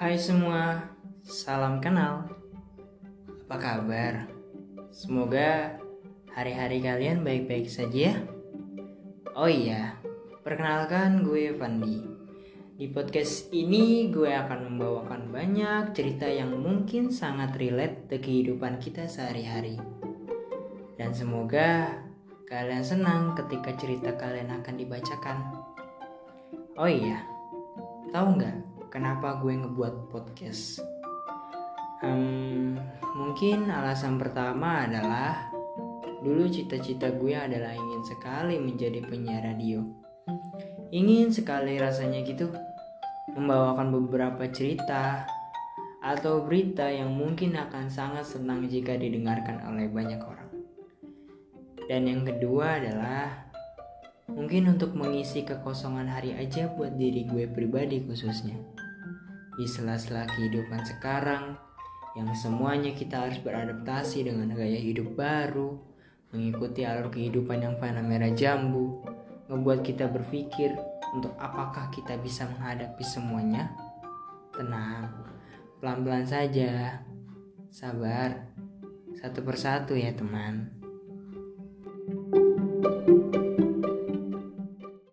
Hai semua, salam kenal. Apa kabar? Semoga hari-hari kalian baik-baik saja ya. Oh iya, perkenalkan gue Fandi. Di podcast ini gue akan membawakan banyak cerita yang mungkin sangat relate ke kehidupan kita sehari-hari. Dan semoga kalian senang ketika cerita kalian akan dibacakan. Oh iya, tahu nggak kenapa gue ngebuat podcast? Hmm, mungkin alasan pertama adalah dulu cita-cita gue adalah ingin sekali menjadi penyiar radio. Ingin sekali rasanya gitu membawakan beberapa cerita atau berita yang mungkin akan sangat senang jika didengarkan oleh banyak orang. Dan yang kedua adalah mungkin untuk mengisi kekosongan hari aja buat diri gue pribadi khususnya. Di sela-sela kehidupan sekarang yang semuanya kita harus beradaptasi dengan gaya hidup baru, mengikuti alur kehidupan yang fana merah jambu, ngebuat kita berpikir untuk apakah kita bisa menghadapi semuanya? Tenang, pelan-pelan saja. Sabar. Satu persatu ya teman.